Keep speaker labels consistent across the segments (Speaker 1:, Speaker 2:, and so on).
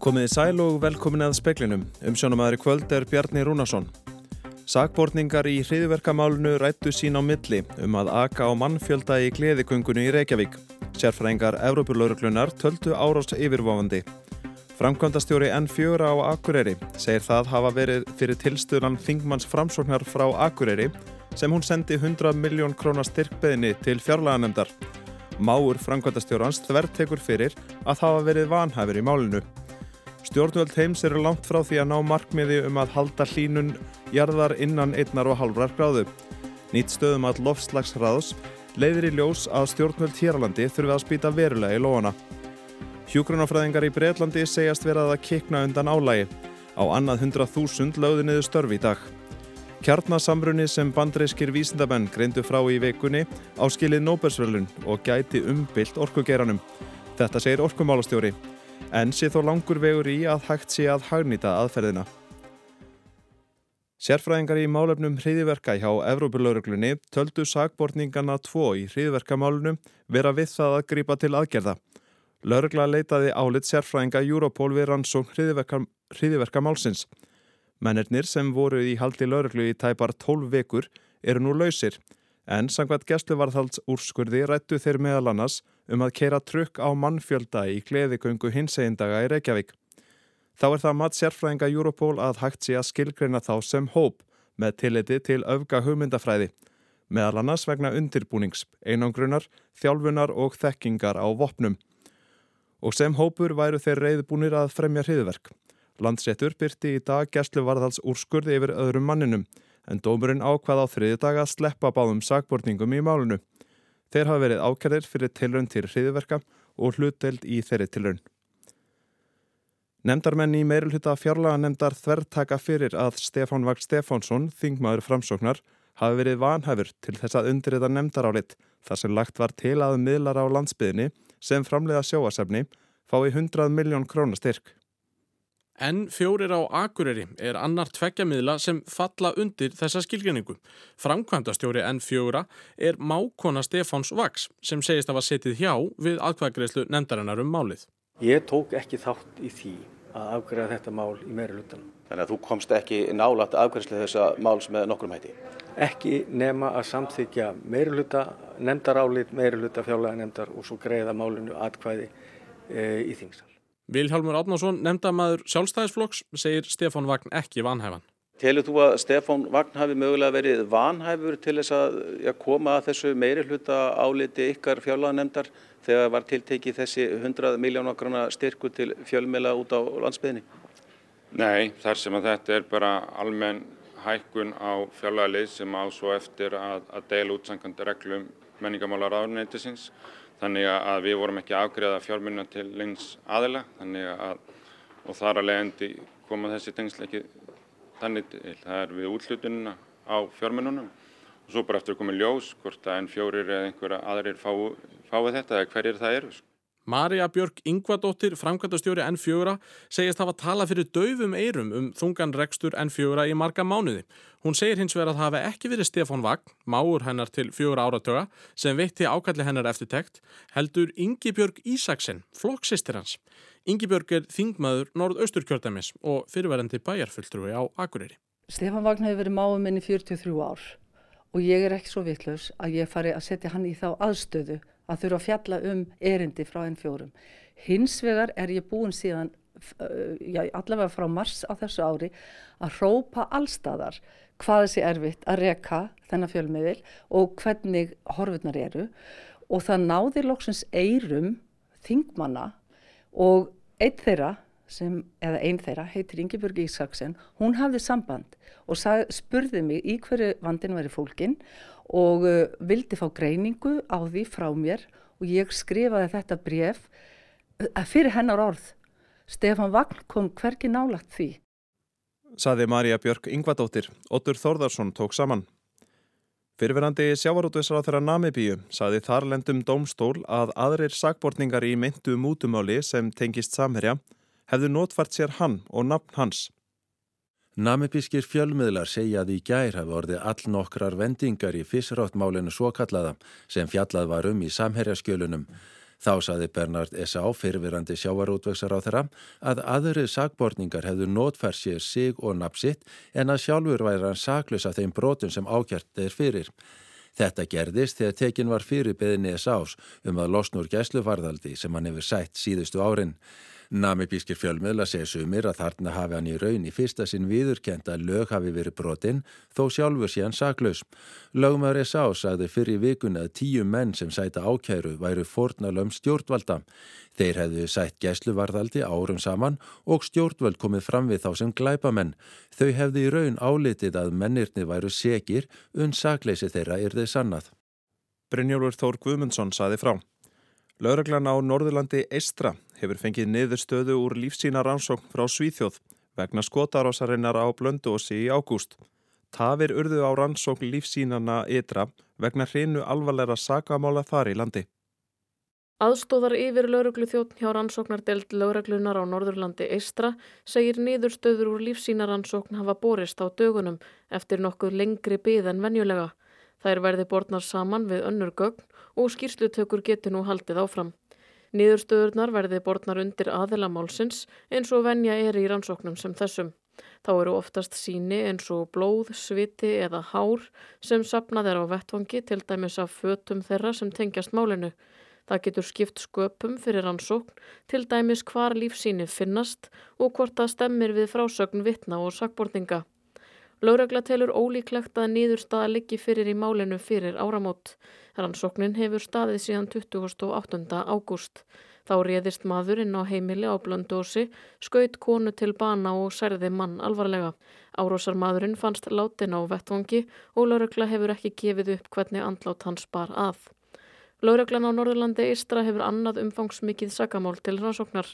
Speaker 1: Komiði sæl og velkomin að speklinum. Umsjónumæðri kvöld er Bjarni Rúnarsson. Sakbortningar í hriðverkamálunu rættu sín á milli um að aka á mannfjölda í gleðiköngunni í Reykjavík. Sérfræðingar Európulauruglunnar töldu árás yfirvofandi. Framkvæmdastjóri N4 á Akureyri segir það hafa verið fyrir tilstuðlan Þingmanns framsóknar frá Akureyri sem hún sendi 100 miljón krónar styrkbeðinni til fjárlaganemdar. Máur framkvæmdastjórans þvertekur fyrir að hafa verið vanhæfur í málinu. Stjórnvöld heims eru langt frá því að ná markmiði um að halda hlínun jarðar innan einnar og halvrar gráðu. Nýtt stöðum að lofslagsraðs leiðir í ljós að stjórnvöld hérlandi þurfi að spýta verulega í lóana. Hjúgrunafræðingar í Breitlandi segjast verað að kikna undan álægi. Á annað 100.000 lögði niður störfi í dag. Kjarnasamrunni sem bandreiskir vísindamenn greindu frá í vekunni áskilið Nóbersvölun og gæti umbylt orkugeiranum. Þetta segir orkumálastjóri en sé þó langur vegur í að hægt sé að hagnýta aðferðina. Sérfræðingar í málefnum hriðiverka hjá Evrópulauruglunni töldu sagbortningana tvo í hriðiverkamálunum vera við það að grípa til aðgerða. Laurugla leitaði álit sérfræðinga Europol við hriðiverka, hriðiverkamálsins. Mennirnir sem voru í haldi lauruglu í tæpar 12 vekur eru nú lausir en sangvært gæsluvarðhalds úrskurði rættu þeir meðal annars um að keira trukk á mannfjölda í gleðigöngu hinsegindaga í Reykjavík. Þá er það mat sérfræðinga Europol að hægt sé að skilgreina þá sem hóp með tilliti til öfga hugmyndafræði, meðal annars vegna undirbúnings, einangrunar, þjálfunar og þekkingar á vopnum. Og sem hópur væru þeir reyðbúnir að fremja hriðverk. Landsréttur byrti í dag gæsluvarðhalds úrskurði yfir öðrum manninum en dómurinn ákvað á þriði dag að sleppa báðum sagbortningum í málunu. Þeir hafa verið ákjæðir fyrir tilraun til hriðverka og hlutdelt í þeirri tilraun. Nemndarmenn í meirulhuta fjárlaga nemndar þverrtaka fyrir að Stefán Vagn Stefánsson, þingmaður framsóknar, hafi verið vanhæfur til þess að undriða nemndarálit þar sem lagt var til að miðlar á landsbyðinni sem framleiða sjóasefni fái 100 miljón krónastyrk.
Speaker 2: En fjórir á Akureyri er annar tveggjamiðla sem falla undir þessa skilgjöningu. Framkvæmdastjóri N4 er mákona Stefáns Vaks sem segist að var setið hjá við aðkvæðgreðslu nefndarinnar um málið.
Speaker 3: Ég tók ekki þátt í því að afgræða þetta mál í meira lutanum.
Speaker 4: Þannig að þú komst ekki nálat afgræðslu þessa máls með nokkrum hætti?
Speaker 3: Ekki nema að samþykja meira luta nefndarálit, meira luta fjárlega nefndar og svo greiða málinu atkvæði e, í þingsal.
Speaker 2: Vilhjálmur Átnásson, nefndamaður sjálfstæðisflokks, segir Stefán Vagn ekki vanhæfan.
Speaker 4: Telur þú að Stefán Vagn hafi mögulega verið vanhæfur til þess að ja, koma að þessu meiri hluta áliti ykkar fjárlaganefndar þegar var tiltekið þessi 100 miljónu okkarna styrku til fjölmela út á landsbyðinni?
Speaker 5: Nei, þar sem að þetta er bara almenn hækkun á fjárlagalið sem á svo eftir að, að deila útsangandi reglum menningamálar ánættisins þannig að við vorum ekki afgreða fjármunna til lengs aðila að og þar að leiðandi koma þessi tengsl ekki þannig til það er við útlutununa á fjármunnunum og svo bara eftir að koma ljós hvort að enn fjórir eða einhverja aðrir fái, fái þetta eða hverjir það eru.
Speaker 2: Marja Björk Ingvadóttir, framkvæmdastjóri N4, segist hafa talað fyrir döfum eirum um þungan rekstur N4 í marga mánuði. Hún segir hins vegar að það hafi ekki verið Stefán Vagn, máur hennar til fjóra áratöga, sem veitti ákalli hennar eftirtekt, heldur Ingi Björg Ísaksen, flokksistir hans. Ingi Björg er þingmaður norð-austurkjördamis og fyrirverandi bæjarfulltrúi á Akureyri.
Speaker 6: Stefán Vagn hefur verið máum minn í 43 ár og ég er ekki svo vitlaus að ég fari að setja hann í þá aðstöðu að þurfa að fjalla um erindi frá N4. Hins vegar er ég búin síðan, já, allavega frá mars á þessu ári, að hrópa allstæðar hvað þessi erfitt að reka þennan fjölmiðil og hvernig horfurnar eru og það náði loksins eirum þingmanna og einn þeirra sem, eða einn þeirra, heitir Ingeborg Ísaksen, hún hafði samband og sag, spurði mig í hverju vandin væri fólkin og uh, vildi fá greiningu á því frá mér og ég skrifaði þetta bref uh, fyrir hennar orð. Stefan Vagn kom hverki nálagt því.
Speaker 1: Saði Marja Björk Ingvadóttir, Otur Þórðarsson tók saman. Fyrirverandi sjávarútvisar á þeirra Namibíu saði þarlendum dómstól að aðrir sagbortningar í myndu mútumáli sem tengist samherja hefðu notfært sér hann og nafn hans.
Speaker 7: Namibískir fjölmiðlar segja að í gær hafi orðið all nokkrar vendingar í fissráttmálinu svo kallaða sem fjallað var um í samherjaskjölunum. Þá saði Bernard S.A. fyrirvirandi sjávarútveksar á þeirra að aðrið sagbortningar hefðu notfær sér sig og napsitt en að sjálfur væri hann saklus af þeim brotum sem ákjart þeir fyrir. Þetta gerðist þegar tekin var fyrir beðinni S.A.s um að losnur gæslufarðaldi sem hann hefur sætt síðustu árin. Namibískir fjölmiðla segja sumir að þarna hafi hann í raun í fyrsta sinn viðurkend að lög hafi verið brotinn þó sjálfur sé hann saklaus. Lögumar S.A. sagði fyrir vikun að tíu menn sem sæta ákæru væru fornalöm stjórnvalda. Þeir hefðu sætt gæsluvarðaldi árum saman og stjórnvald komið fram við þá sem glæpamenn. Þau hefðu í raun álitið að mennirni væru segir unn sakleysi þeirra er þeir sannað.
Speaker 1: Brynjólfur Þór Guðmundsson saði frá. Lauraglan á Norðurlandi Eistra hefur fengið niðurstöðu úr lífsína rannsókn frá Svíþjóð vegna skotarásarinnar á Blöndósi í ágúst. Tafir urðu á rannsókn lífsínana Eitra vegna hreinu alvarleira sakamála þar í landi.
Speaker 8: Aðstóðar yfir lauruglu þjóttn hjá rannsóknardelt lauruglunar á Norðurlandi Eistra segir niðurstöður úr lífsínarannsókn hafa borist á dögunum eftir nokkuð lengri byð en venjulega. Þær verði borðnar saman við önnur gögn og skýrslutökur geti nú haldið áfram. Niðurstöðurnar verði borðnar undir aðelamálsins eins og venja er í rannsóknum sem þessum. Þá eru oftast síni eins og blóð, sviti eða hár sem sapnað er á vettvangi til dæmis af fötum þeirra sem tengjast málinu. Það getur skipt sköpum fyrir rannsókn til dæmis hvar lífsíni finnast og hvort það stemmir við frásögn vitna og sakbortinga. Láregla telur ólíklegt að nýðurstaða liggi fyrir í málinu fyrir áramót. Rannsóknin hefur staðið síðan 28. ágúst. Þá réðist maður inn á heimili á Blöndósi, skaut konu til bana og særði mann alvarlega. Árósar maðurinn fannst látin á vettvangi og Láregla hefur ekki gefið upp hvernig andlát hans bar að. Láreglan á Norðurlandi Eistra hefur annað umfangsmikið sakamál til rannsóknar.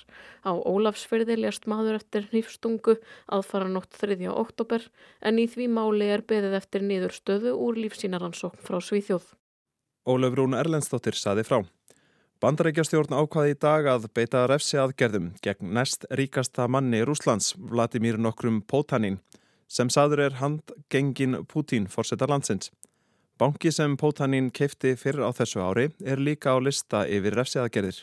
Speaker 8: Á Ólafsferði lést maður eftir nýfstungu aðfara nótt 3. oktober en í því máli er beðið eftir niður stöðu úr lífsínarannsókn frá Svíþjóð.
Speaker 1: Ólaf Rún Erlendstóttir saði frá. Bandarækjastjórn ákvaði í dag að beita refsi aðgerðum gegn næst ríkasta manni Rúslands, Vladimir nokkrum Pótanin, sem saður er handgengin Putin fórseta landsins. Banki sem Pótanin keifti fyrir á þessu ári er líka á lista yfir refsiðagerðir.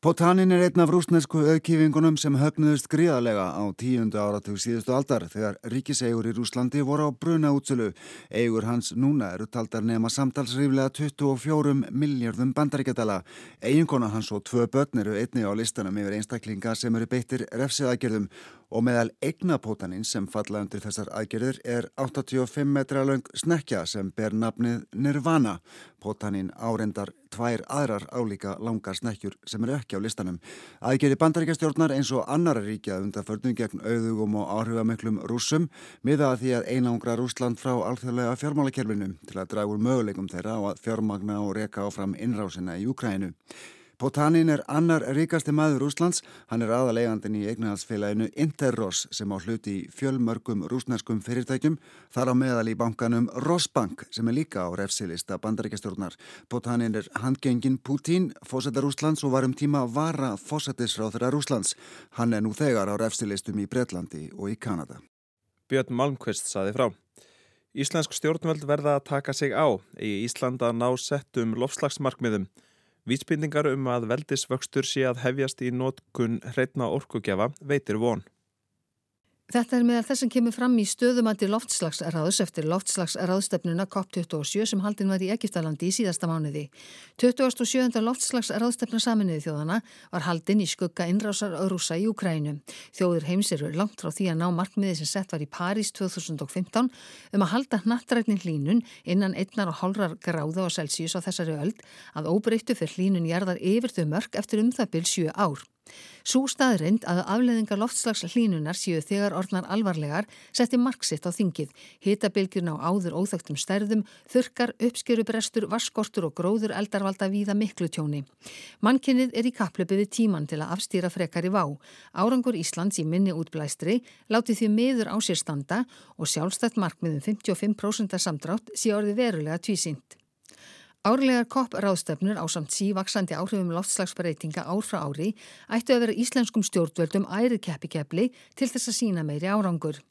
Speaker 9: Pótanin er einn af rúsnesku auðkífingunum sem höfnuðust gríðarlega á tíundu áratug síðustu aldar þegar ríkisegur í Rúslandi voru á bruna útsölu. Eigur hans núna eru taldar nema samtalsrýflega 24 miljardum bandaríkjadala. Eiginkona hans og tvö börn eru einni á listanum yfir einstaklinga sem eru beittir refsiðagerðum og meðal eignapótanin sem falla undir þessar aðgerðir er 85 metra laung snekja sem ber nafnið Nirvana. Pótanin árendar tvær aðrar álíka langar snekjur sem eru ekki á listanum. Aðgerði bandaríkastjórnar eins og annara ríkja undan förnum gegn auðugum og áhrifameklum rúsum miða að því að einangra Rúsland frá alþjóðlega fjármálakerfinu til að draga úr möguleikum þeirra og að fjármagna og reka áfram innrásina í Júkræninu. Potanin er annar ríkasti maður Úslands, hann er aðalegandin í eignahalsfélaginu Interros sem á hluti í fjölmörgum rúsneskum fyrirtækjum, þar á meðal í bankanum Rosbank sem er líka á refsilista bandaríkastjórnar. Potanin er handgengin Putin, fósettar Úslands og var um tíma vara fósettisráþra Úslands. Hann er nú þegar á refsilistum í Breitlandi og í Kanada.
Speaker 1: Björn Malmqvist saði frá. Íslensk stjórnvöld verða að taka sig á í Íslanda ná settum lofslagsmarkmiðum. Vísbindingar um að veldisvöxtur sé að hefjast í nótkun hreitna orkugjafa veitir von.
Speaker 10: Þetta er meðal þess að kemur fram í stöðumandi loftslagsraðus eftir loftslagsraðstefnuna COP27 sem haldin var í Egiptalandi í síðasta mánuði. 27. loftslagsraðstefna saminuði þjóðana var haldin í skugga innrásar rúsa í Ukrænu. Þjóður heims eru langt frá því að ná markmiði sem sett var í París 2015 um að halda hnattrætnin hlínun innan einnar og hálfrar gráða á Celsius á þessari öld að óbreyttu fyrir hlínun jarðar yfir þau mörg eftir um það byrj 7 ár. Sú staðrind að afleðingar loftslags hlínunar séu þegar orðnar alvarlegar setti marksitt á þingið. Hitabilgjurna á áður óþægtum stærðum, þurkar, uppskjöruprestur, vaskortur og gróður eldarvalda víða miklu tjóni. Mannkinnið er í kaplöpu við tíman til að afstýra frekar í vá. Árangur Íslands í minni útblæstri láti því miður á sér standa og sjálfstætt markmiðum 55% samdrátt sé orði verulega tvísynt. Árlegar kopp ráðstefnur á samt sívaksandi áhrifum loftslagsbreytinga ár frá ári ættu að vera íslenskum stjórnvöldum ærið keppikepli til þess að sína meiri árangur.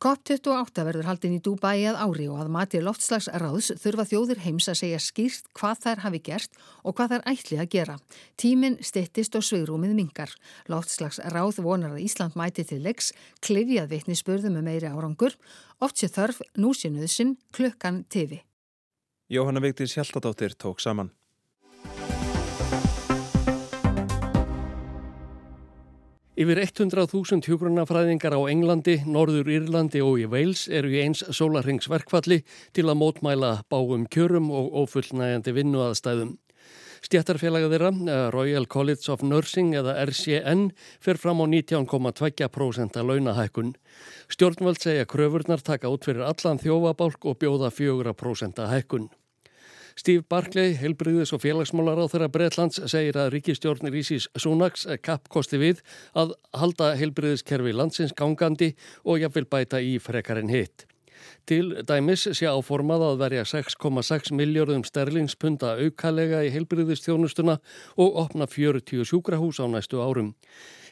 Speaker 10: COP28 verður haldin í Dubai að ári og að mati loftslagsráðs þurfa þjóðir heims að segja skýrt hvað þær hafi gert og hvað þær ætli að gera. Tíminn stittist og svegrúmið mingar. Loftslagsráð vonar að Ísland mæti til leiks, klifjað vitnisspörðum með meiri árangur, oft sé þörf, nú sé nöðsinn, klukkan TV.
Speaker 1: Jóhanna Vigdís Hjaltadóttir tók saman.
Speaker 11: Yfir 100.000 hjúgrunafræðingar á Englandi, Norður Írlandi og í Wales eru í eins sólarhengsverkfalli til að mótmæla báum kjörum og ofullnægandi vinnuaðstæðum. Stjættarfélaga þeirra, eh, Royal College of Nursing eða RCN, fer fram á 19,2% að launahækkun. Stjórnvöld segja kröfurnar taka út fyrir allan þjófabálk og bjóða 4% að hækkun. Steve Barclay, heilbriðis og félagsmálar á þeirra Breitlands, segir að ríkistjórnir Ísís Súnaks kappkosti við að halda heilbriðiskerfi landsins gangandi og jafnvel bæta í frekarinn hitt. Til dæmis sé áformað að verja 6,6 miljardum sterlingspunda aukalega í heilbriðistjónustuna og opna 40 sjúkrahús á næstu árum.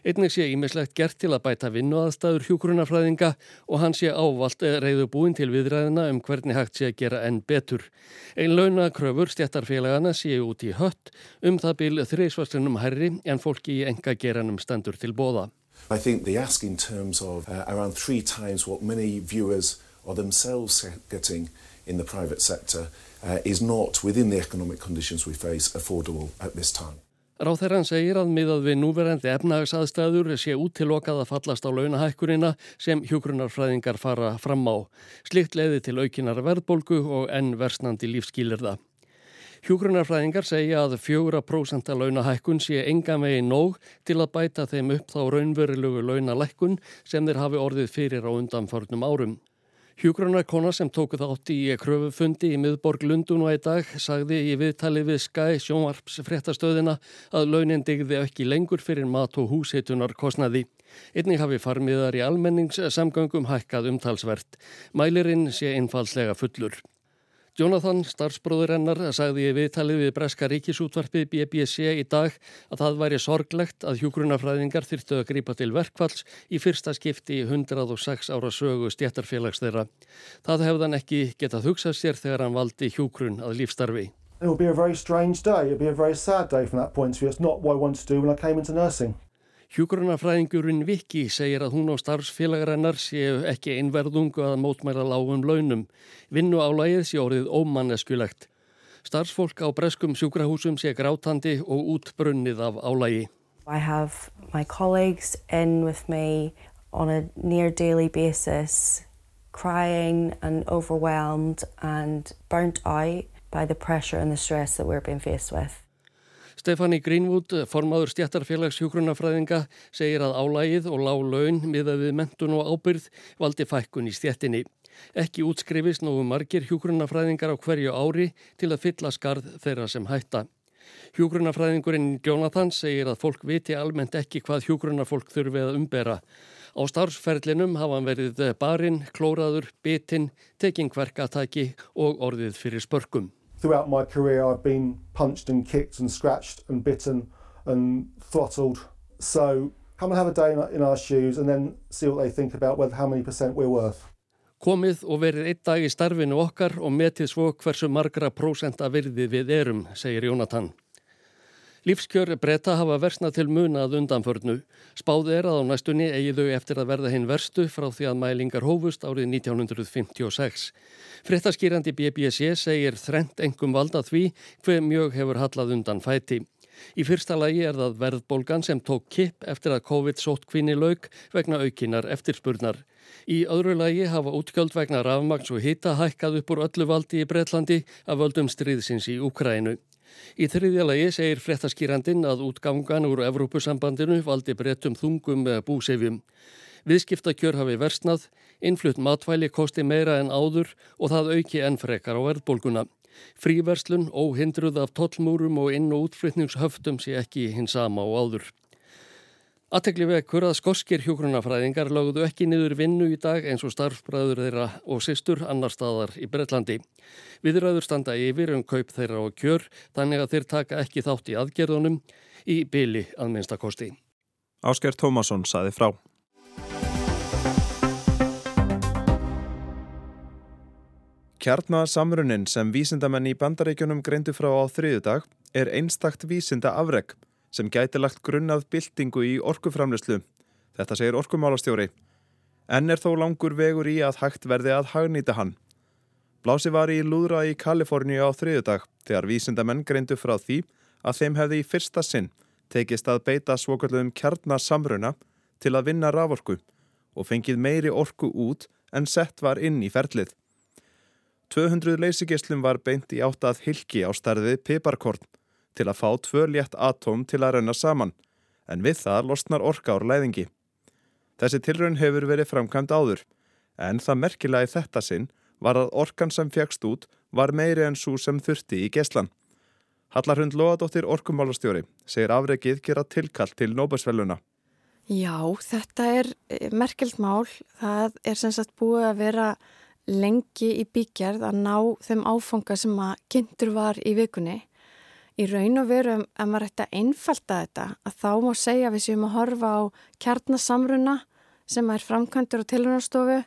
Speaker 11: Einnig sé ímislegt gert til að bæta vinnuaðstæður hjúkrunafræðinga og hann sé ávalt reyðu búin til viðræðina um hvernig hægt sé að gera enn betur. Einn launakröfur stjættarfélagana sé út í hött um það bíl þreysvastunum herri en fólki í enga geranum stendur til bóða.
Speaker 12: Are themselves getting in the private sector uh, is not within the economic conditions we face affordable at this time.
Speaker 11: Ráþæran segir að miðað við núverandi efnagsaðstæður sé útilokað að fallast á launahækkunina sem hjógrunarfræðingar fara fram á. Slikt leiði til aukinar verðbolgu og enn versnandi lífskýlirða. Hjógrunarfræðingar segja að 4% launahækkun sé enga megi nóg til að bæta þeim upp þá raunverulugu launalækkun sem þeir hafi orðið fyrir á undanförnum árum. Hjúgrunarkona sem tóku þátt í kröfufundi í miðborg Lundun og í dag sagði í viðtali við Skye sjónvarps fréttastöðina að launin digði ekki lengur fyrir mat og húsheitunar kostnaði. Einnig hafi farmiðar í almenningssamgöngum hækkað umtalsvert. Mælirinn sé einfalslega fullur. Jonathan, starfsbróður hennar, sagði í viðtalið við Breska ríkisútvarpið BBC í dag að það væri sorglegt að hjúgrunafræðingar þyrtu að grípa til verkvalls í fyrsta skipti í 106 ára sögu stjættarfélags þeirra. Það hefðan ekki getað hugsað sér þegar hann valdi hjúgrun að lífstarfi.
Speaker 13: It will be a very strange day. It will be a very sad day from that point of view. It's not what I wanted to do when I came into nursing.
Speaker 11: Hjúgrunafræðingurinn Viki segir að hún og starfsfélagarennar séu ekki einverðungu að mótmæla lágum launum. Vinnu álægið sé orðið ómanneskjulegt. Starfsfólk á breskum sjúkrahúsum sé grátandi og útbrunnið af álægi.
Speaker 14: I have my colleagues in with me on a near daily basis crying and overwhelmed and burnt out by the pressure and the stress that we're being faced with.
Speaker 11: Stefani Greenwood, formaður stjættarfélags hjúgrunafræðinga, segir að álægið og lág laun miða við mentun og ábyrð valdi fækkun í stjættinni. Ekki útskrifist nógu margir hjúgrunafræðingar á hverju ári til að fylla skarð þeirra sem hætta. Hjúgrunafræðingurinn Jonathan segir að fólk viti almennt ekki hvað hjúgrunafólk þurfi að umbera. Á starfsferlinum hafa hann verið barinn, klóraður, bitinn, tekingverkatæki og orðið fyrir spörkum.
Speaker 13: Throughout my career, I've been punched and kicked and scratched and bitten and throttled. So come and have a day in our shoes and then see what they think about whether how many percent we're worth.
Speaker 11: Komið og verið einn dag í starfinu okkar og metið svo hversu margra prósenta virði við erum, segir Jónatan. Lífskjör breyta hafa versna til munað undanförnu. Spáð er að á næstunni eigi þau eftir að verða hinn verstu frá því að mælingar hófust árið 1956. Frettaskýrandi BBC segir þrent engum valda því hver mjög hefur hallað undan fæti. Í fyrsta lagi er það verðbólgan sem tók kipp eftir að COVID sótt kvinni lauk vegna aukinar eftirspurnar. Í öðru lagi hafa útgjöld vegna rafmaks og hita hækkað upp úr öllu valdi í Breitlandi af völdum stríðsins í Ukrænu. Í þriðja lagi segir fréttaskýrandin að útgangan úr Evrópusambandinu valdi brettum þungum búsefjum. Viðskiptakjör hafi versnað, innflutt matvæli kosti meira en áður og það auki enn frekar á verðbólguna. Fríverslun, óhindruð af tollmúrum og inn- og útflytningshöftum sé ekki hins sama og áður. Aðtekli vekkur að skoskir hjókrunafræðingar lögðu ekki niður vinnu í dag eins og starfbræður þeirra og sýstur annar staðar í Breitlandi. Viðræður standa yfir um kaup þeirra og kjör þannig að þeir taka ekki þátt í aðgerðunum í byli að minnstakosti.
Speaker 1: Ásker Tómasson saði frá. Kjarnasamrunin sem vísindamenn í bandaríkjunum greindu frá á þriðudag er einstakt vísinda afreg sem gæti lagt grunnað byltingu í orkuframlöslu. Þetta segir orkumálastjóri. En er þó langur vegur í að hægt verði að hagnýta hann. Blási var í Lúðra í Kaliforníu á þriðudag þegar vísindamenn greindu frá því að þeim hefði í fyrsta sinn tekist að beita svokallum kjarnasamruna til að vinna raforku og fengið meiri orku út en sett var inn í ferlið. 200 leysigeslum var beint í átt að hilki á starfið piparkorn til að fá tvö létt atóm til að rauna saman, en við það losnar orka ár læðingi. Þessi tilraun hefur verið framkvæmt áður, en það merkilega í þetta sinn var að orkan sem fjagst út var meiri en svo sem þurfti í geslan. Hallarhund Lóadóttir orkumálastjóri segir afregið gera tilkall til Nóbesveluna.
Speaker 15: Já, þetta er eh, merkelt mál. Það er sem sagt búið að vera lengi í byggjarð að ná þeim áfanga sem að kynntur var í vikunni. Í raun og veru, ef maður ætti að einfalda þetta, að þá má segja við séum að horfa á kjarnasamruna sem er framkvæmdur á tilhörnastofu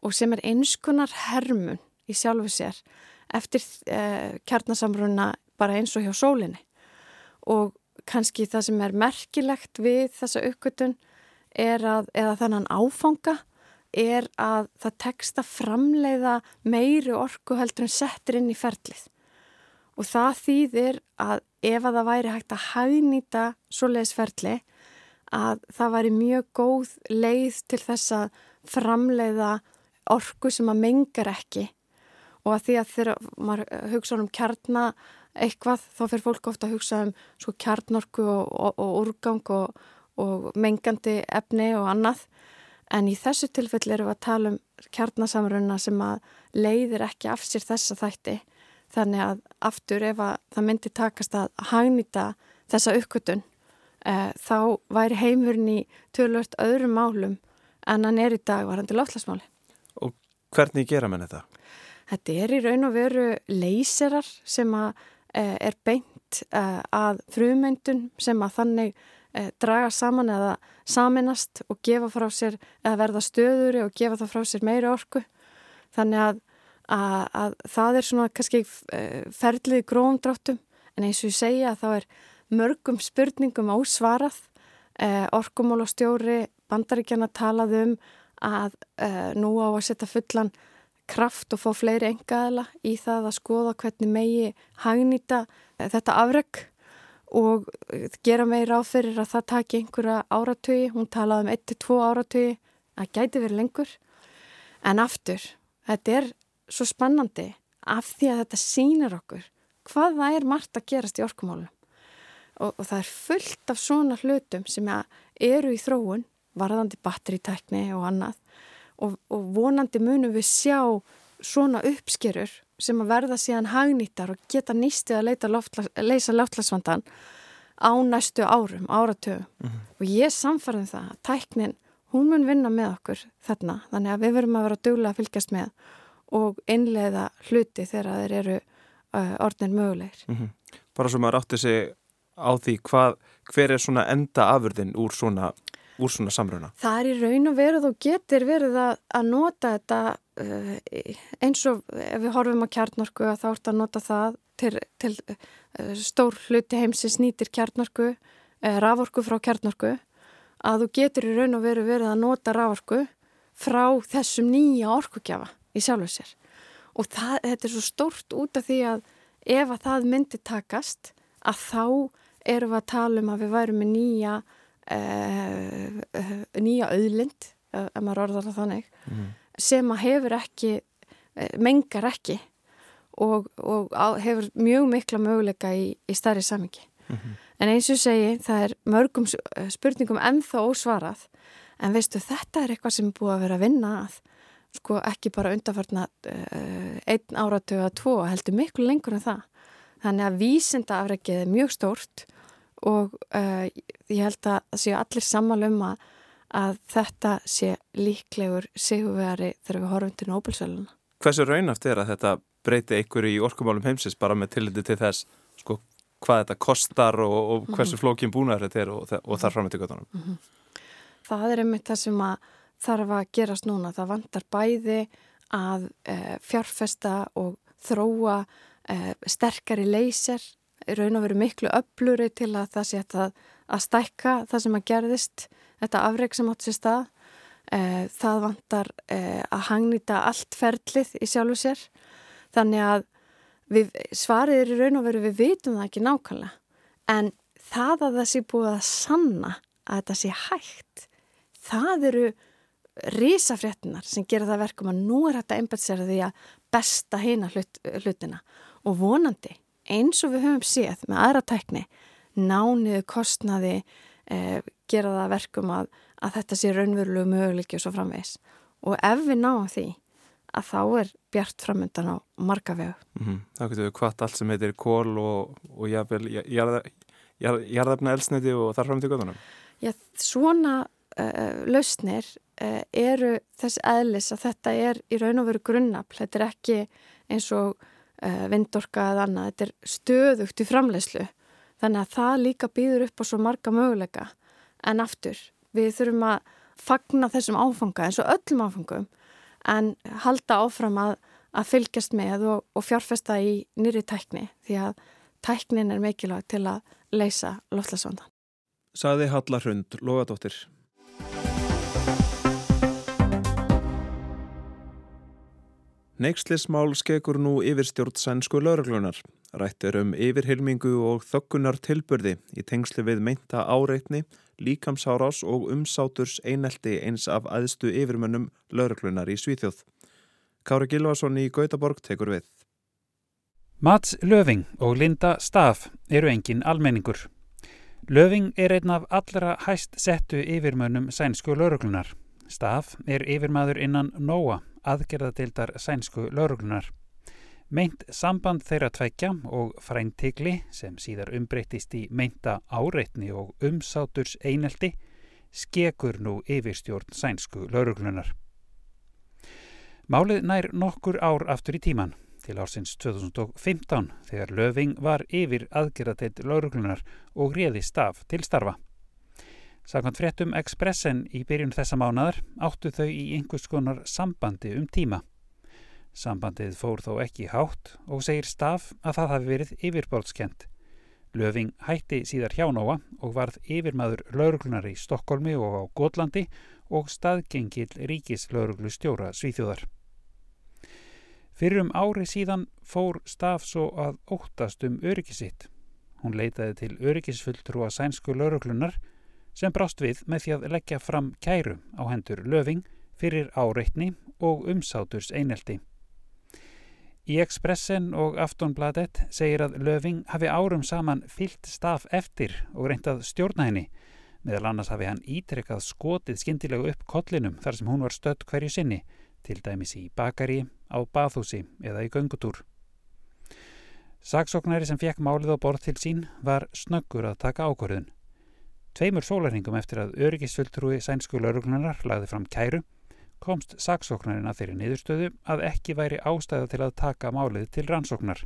Speaker 15: og sem er einskunar hermun í sjálfu sér eftir eh, kjarnasamruna bara eins og hjá sólinni. Og kannski það sem er merkilegt við þessa uppgötun er að, eða þannan áfanga, er að það tekst að framleiða meiri orku heldur en settir inn í ferlið. Og það þýðir að ef að það væri hægt að hagnýta svoleiðisferli að það væri mjög góð leið til þess að framleiða orku sem að mengar ekki og að því að þegar maður hugsa um kjarna eitthvað þá fyrir fólk ofta að hugsa um sko kjarnorku og, og, og úrgang og, og mengandi efni og annað En í þessu tilfelli eru við að tala um kjarnasamruna sem að leiðir ekki af sér þessa þætti. Þannig að aftur ef að það myndi takast að hagnýta þessa uppkvötun eh, þá væri heimurinn í tölvört öðrum málum en hann er í dag varandi láttlasmáli.
Speaker 1: Og hvernig gera mann þetta?
Speaker 15: Þetta er í raun og veru leyserar sem að eh, er beint eh, að frumendun sem að þannig eh, draga saman eða saminast og gefa frá sér eða verða stöðuri og gefa það frá sér meiri orku þannig að, að, að það er svona kannski eh, ferlið gróndráttum en eins og ég segja þá er mörgum spurningum ásvarað eh, orkumólastjóri bandaríkjana talað um að eh, nú á að setja fullan kraft og fá fleiri engaðala í það að skoða hvernig megi hagnýta eh, þetta afreg og gera meira áferir að það taki einhverja áratögi, hún talaði um 1-2 áratögi, það gæti verið lengur. En aftur þetta er svo spennandi af því að þetta sýnir okkur hvað það er margt að gerast í orkumálum. Og, og það er fullt af svona hlutum sem eru í þróun varðandi batteritækni og annað og, og vonandi munum við sjá svona uppskerur sem að verða síðan hagnýttar og geta nýstið að loftla, leysa láttlasvandan á næstu árum, áratögu mm -hmm. og ég samfarið um það að tæknin, hún mun vinna með okkur þarna, þannig að við verum að vera duglega að fylgjast með og innleiða hluti þegar þeir eru uh, orðin mögulegir.
Speaker 1: Mm -hmm. Bara svo maður átti sig á því hvað, hver er svona enda afurðin úr svona úr svona samruna?
Speaker 15: Það er í raun og veruð og getur verið að, að nota þetta uh, eins og ef við horfum á kjarnorku að þá ert að nota það til, til uh, stór hluti heimsins nýtir kjarnorku, uh, raforku frá kjarnorku að þú getur í raun og veru verið að nota raforku frá þessum nýja orkugjafa í sjálfu sér og það, þetta er svo stórt út af því að ef að það myndi takast að þá erum við að tala um að við værum með nýja uh, uh, nýja auðlind uh, ef maður orðar það þannig mm. sem að hefur ekki mengar ekki og, og á, hefur mjög mikla möguleika í, í starri samingi mm -hmm. en eins og segi það er mörgum spurningum ennþá ósvarað en veistu þetta er eitthvað sem er búið að vera að vinna að sko ekki bara undarfarna einn áratögu að tvo heldur miklu lengur en það þannig að vísinda afrækið er mjög stórt og uh, ég held að séu allir sammála um að, að þetta sé líklegur sigurveri þegar við horfum til Nobel-söluna.
Speaker 1: Hversu raunast er að þetta breyti einhverju í orkumálum heimsins bara með tilliti til þess sko, hvað þetta kostar og, og mhm. hversu -hmm. flókin búnar þetta er og, og þar fram með til göttunum? -hmm.
Speaker 15: Það er einmitt það sem að þarf að gerast núna. Það vantar bæði að e, fjárfesta og þróa e, sterkari leysir raun og veru miklu öfluri til að það sé að, að stækka það sem að gerðist, þetta afreg sem átt sér stað. E, það vantar að hangnýta allt ferlið í sjálfu sér. Þannig að við, svarið er í raun og veru við vitum það ekki nákvæmlega. En það að það sé búið að sanna að þetta sé hægt, það eru risafréttinar sem gera það verkum að nú er þetta einbætsera því að besta heina hlut, hlutina og vonandi eins og við höfum séð með aðra tækni nániðu kostnaði eh, gera það verkum að, að þetta sé raunverulegu möguleiki og svo framvegs og ef við náum því að þá er bjart framöndan á marga vegu.
Speaker 1: Mm -hmm. Það getur við hvart allt sem heitir kól og, og jarðefna elsniti og þar fram til göðunum?
Speaker 15: Já, svona uh, lausnir uh, eru þess eðlis að þetta er í raun og veru grunnafl. Þetta er ekki eins og uh, vindorka eða annað, þetta er stöðugt í framlegslu þannig að það líka býður upp á svo marga möguleika en aftur, við þurfum að fagna þessum áfanga eins og öllum áfangum en halda áfram að, að fylgjast með og, og fjárfesta í nýri tækni því að tæknin er mikilvæg til að leysa loflasvanda.
Speaker 1: Saði Halla Hrund, Lógadóttir. Neikslismál skekur nú yfirstjórn sænsku lauruglunar. Rætt er um yfirhilmingu og þöggunar tilbyrði í tengsli við meinta áreitni, líkamsárás og umsáturs einelti eins af aðstu yfirmönnum lauruglunar í Svíþjóð. Kári Gilvason í Gautaborg tekur við.
Speaker 16: Mats Löving og Linda Staff eru engin almenningur. Löving er einn af allra hæst settu yfirmönnum sænsku lauruglunar. Staff er yfirmaður innan NOA aðgerðadeildar sænsku lauruglunar. Meint samband þeirra tveikja og fræntikli sem síðar umbreytist í meinta áreitni og umsáturs einelti skekur nú yfirstjórn sænsku lauruglunar. Málið nær nokkur ár aftur í tíman til ársins 2015 þegar Löving var yfir aðgerðadeild lauruglunar og réði staf til starfa. Sakant fréttum Expressen í byrjun þessa mánadar áttu þau í einhvers konar sambandi um tíma. Sambandið fór þó ekki hátt og segir staf að það hafi verið yfirbólskent. Löfing hætti síðar hjá Nóa og varð yfirmaður lauruglunar í Stokkólmi og á Gótlandi og staðgengil ríkis lauruglu stjóra Svíþjóðar. Fyrir um ári síðan fór staf svo að óttast um öryggisitt. Hún leitaði til öryggisfulltrúa sænsku lauruglunar sem brást við með því að leggja fram kæru á hendur löfing fyrir áreitni og umsáturs einelti. Í Expressen og Aftonbladet segir að löfing hafi árum saman fyllt staf eftir og reyndað stjórna henni, meðal annars hafi hann ítrekkað skotið skindilega upp kollinum þar sem hún var stödd hverju sinni, til dæmis í bakari, á bathúsi eða í göngutúr. Saksóknari sem fekk málið á borð til sín var snöggur að taka ákvörðun. Tveimur sólarhingum eftir að öryggisfulltrúi sænsku lauruglunar lagði fram kæru komst saksóknarinn að þeirri niðurstöðu að ekki væri ástæða til að taka málið til rannsóknar.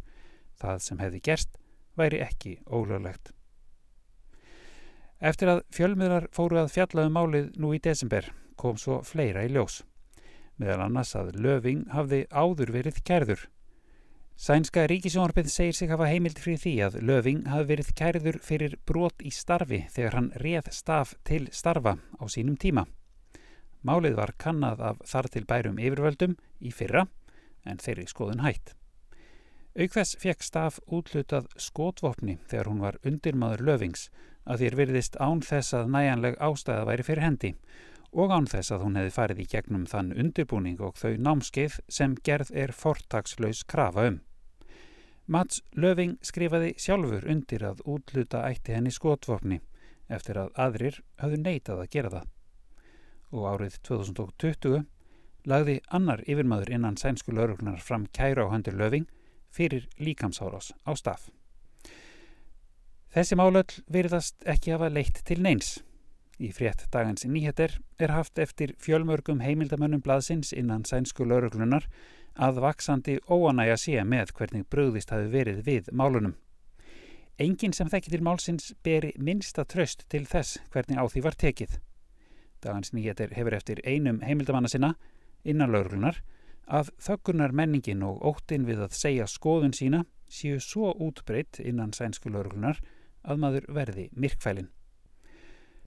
Speaker 16: Það sem hefði gerst væri ekki ólöglegt. Eftir að fjölmiðlar fóru að fjallaðu um málið nú í desember kom svo fleira í ljós. Meðal annars að Löving hafði áður verið kærður Sænska ríkisjónarbið segir sig hafa heimild fyrir því að Löving hafi verið kæriður fyrir brot í starfi þegar hann réð staf til starfa á sínum tíma. Málið var kannad af þar til bærum yfirvöldum í fyrra en þeirri skoðun hætt. Aukþess fekk staf útlutað skotvopni þegar hún var undirmaður Lövings að þér virðist án þess að næjanleg ástæða væri fyrir hendi og án þess að hún hefði farið í gegnum þann undirbúning og þau námskeið sem gerð er fortagslaus krafa um. Mats Löving skrifaði sjálfur undir að útluta ætti henni skotvopni eftir að aðrir hafðu neitað að gera það. Og árið 2020 lagði annar yfirmaður innan sænsku lauruglunar fram kæra á höndir Löving fyrir líkamsárás á stað. Þessi málöll virðast ekki hafa leitt til neins. Í frétt dagans nýheter er haft eftir fjölmörgum heimildamönnum blaðsins innan sænsku lauruglunar að vaksandi óanægja sé með hvernig bröðist hafi verið við málunum. Engin sem þekkir til málsins beri minnsta tröst til þess hvernig á því var tekið. Dagans nýheter hefur eftir einum heimildamanna sinna innan lauruglunar að þöggunar menningin og óttin við að segja skoðun sína séu svo útbreytt innan sænsku lauruglunar að maður verði myrkfælin.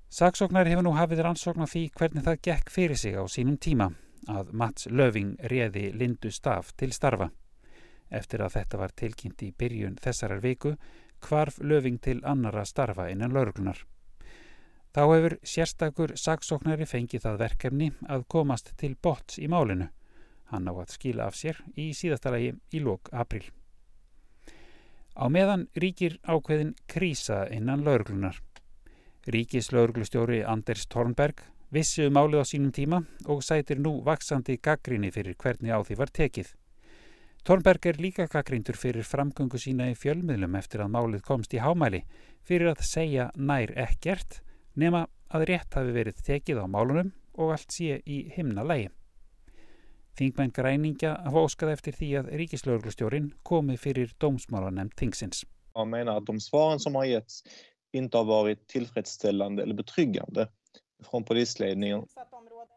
Speaker 16: Saksóknar hefur nú hafið rannsókn á því hvernig það gekk fyrir sig á sínum tíma að Mats Löving réði Lindu Staf til starfa. Eftir að þetta var tilkynnt í byrjun þessarar viku kvarf Löving til annara starfa innan lauruglunar. Þá hefur sérstakur saksóknari fengið það verkefni að komast til bots í málinu. Hann á að skila af sér í síðastalagi í lók april. Á meðan ríkir ákveðin krísa innan lauruglunar. Ríkislauglustjóri Anders Tornberg vissi um málið á sínum tíma og sætir nú vaksandi gaggrinni fyrir hvernig á því var tekið. Tornberg er líka gaggrindur fyrir framgöngu sína í fjölmiðlum eftir að málið komst í hámæli fyrir að segja nær ekkert nema að rétt hafi verið tekið á málunum og allt sé í himna lægi. Þingmenn græningja hafa óskað eftir því að ríkislauglustjórin komi fyrir dómsmálanemnd Thingsins.
Speaker 17: Jag menar att de svaren som har getts inte har varit tillfredsställande eller betryggande från polisledningen.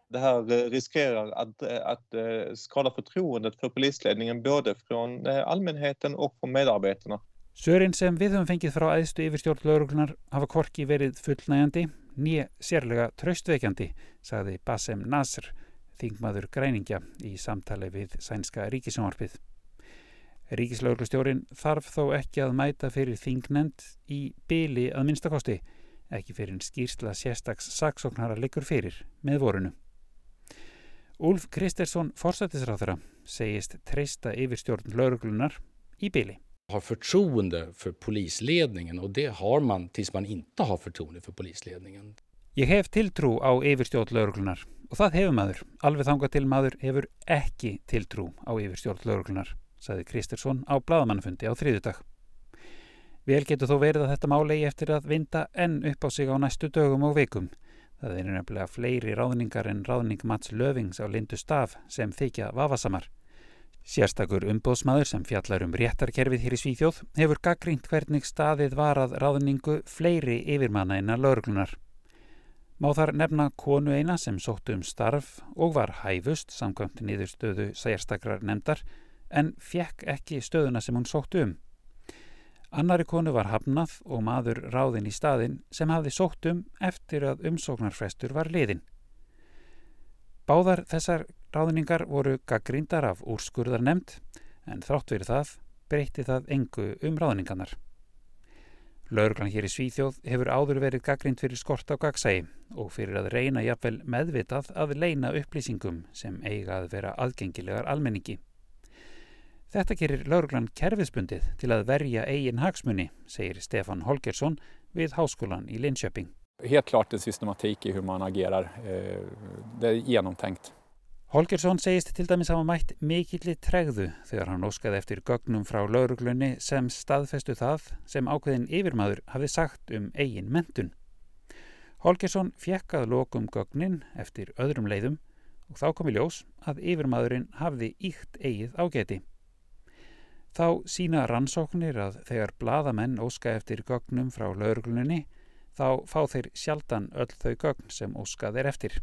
Speaker 17: Det här riskerar att, att skada förtroendet för polisledningen både från allmänheten och från medarbetarna.
Speaker 16: Sörin sem við höfum fengið frá æðstu yfirstjórn lauruglunar hafa korki verið fullnægjandi, nýja sérlega tröstveikjandi, Bassem Nasr, þingmaður græningja í samtali við sænska ríkisjónvarpið. Ríkislauglustjórin þarf þó ekki að mæta fyrir þingnend í byli að minnstakosti, ekki fyrir en skýrsla sérstaks saksóknara liggur fyrir með vorunu. Úlf Kristersson forsættisráþara segist treysta yfirstjórn lauruglunar í byli.
Speaker 18: har förtroende för polisledningen och det har man tills man inte har förtroende för polisledningen.
Speaker 16: Ég hef tiltrú á yfirstjórn lauruglunar og það hefur maður, alveg þanga til maður hefur ekki tiltrú á yfirstjórn lauruglunar saði Kristersson á bladamannafundi á þriðudag. Vel getur þó verið að þetta málegi eftir að vinda enn upp á sig á næstu dögum og vikum. Það er nefnilega fleiri ráðningar en ráðning Mats Lövings á Lindu Staf sem þykja vafasamar. Sérstakur umbóðsmaður sem fjallar um réttarkerfið hér í Svíþjóð hefur gaggrínt hvernig staðið var að ráðningu fleiri yfirmanna innan lauruglunar. Má þar nefna konu eina sem sóttu um starf og var hæfust samkvæmt niðurstöðu sérstakrar nefndar en fjekk ekki stöðuna sem hún sóttu um. Annari konu var hafnað og maður ráðinn í staðin sem hafði sótt um eftir að umsóknarfrestur var liðin. Báðar þessar ráðningar voru gaggrindar af úrskurðar nefnd en þrátt verið það breytti það engu um ráðningarnar. Lauruglan hér í Svíþjóð hefur áður verið gaggrind fyrir skort á gagsægi og fyrir að reyna jafnvel meðvitað að leina upplýsingum sem eiga að vera aðgengilegar almenningi. Þetta gerir lauruglan kerfisbundið til að verja eigin hagsmunni, segir Stefan Holgersson við Háskólan í Linköping.
Speaker 19: Helt klart en systematik i hur man agerar. Det er genomtänkt.
Speaker 16: Holgersson segist til dæmis hafa mætt mikilli tregðu þegar hann óskaði eftir gögnum frá lauruglunni sem staðfestu það sem ákveðin yfirmaður hafi sagt um eigin mentun. Holgersson fjekkað lokum gögnin eftir öðrum leiðum og þá kom í ljós að yfirmaðurinn hafði íkt eigið ágeti. Þá sína rannsóknir að þegar bladamenn óska eftir gögnum frá lauruglunni þá fá þeir sjaldan öll þau gögn sem óskað er eftir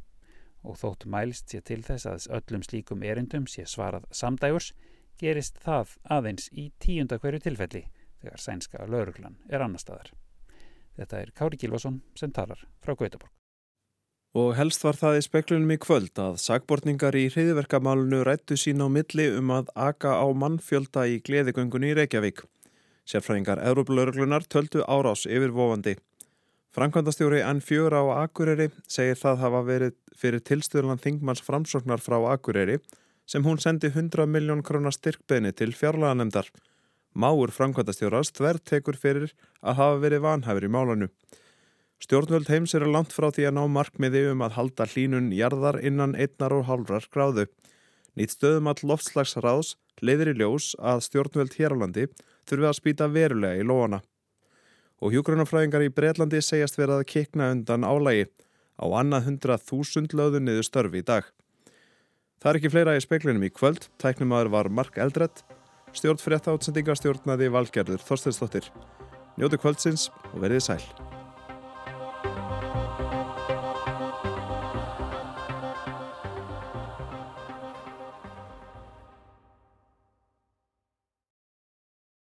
Speaker 16: og þótt mælst sé til þess að öllum slíkum erindum sé svarað samdægurs gerist það aðeins í tíunda hverju tilfelli þegar sænska lauruglan er annar staðar. Þetta er Kári Gilvason sem talar frá Gautaborg.
Speaker 1: Og helst var það í speklunum í kvöld að sagbortningar í hriðverkamálunu rættu sín á milli um að aka á mannfjölda í gleðigöngunni í Reykjavík. Sérfræðingar Európa-lauruglunar töldu árás yfir vofandi. Frankvandastjóri N4 á Akureyri segir það hafa verið fyrir tilstöðlan Þingmanns framsóknar frá Akureyri sem hún sendi 100 miljón krónar styrkbeini til fjárlaganemdar. Máur Frankvandastjóras þver tekur fyrir að hafa verið vanhæfur í málanu. Stjórnvöld heims eru langt frá því að ná markmiði um að halda hlínun jarðar innan einnar og hálfrar gráðu. Nýtt stöðum all loftslagsráðs leiðir í ljós að stjórnvöld hér á landi þurfi að spýta verulega í lóana. og hjúgrunafræðingar í Breitlandi segjast verið að kikna undan álægi á annað hundrað þúsund löðu niður störfi í dag. Það er ekki fleira í speklinum í kvöld, tæknumadur var Mark Eldredd, stjórn fyrir þetta átsendinga stjórnaði Valgerður Þorsteinsdóttir. Njóti kvöldsins og verðið sæl.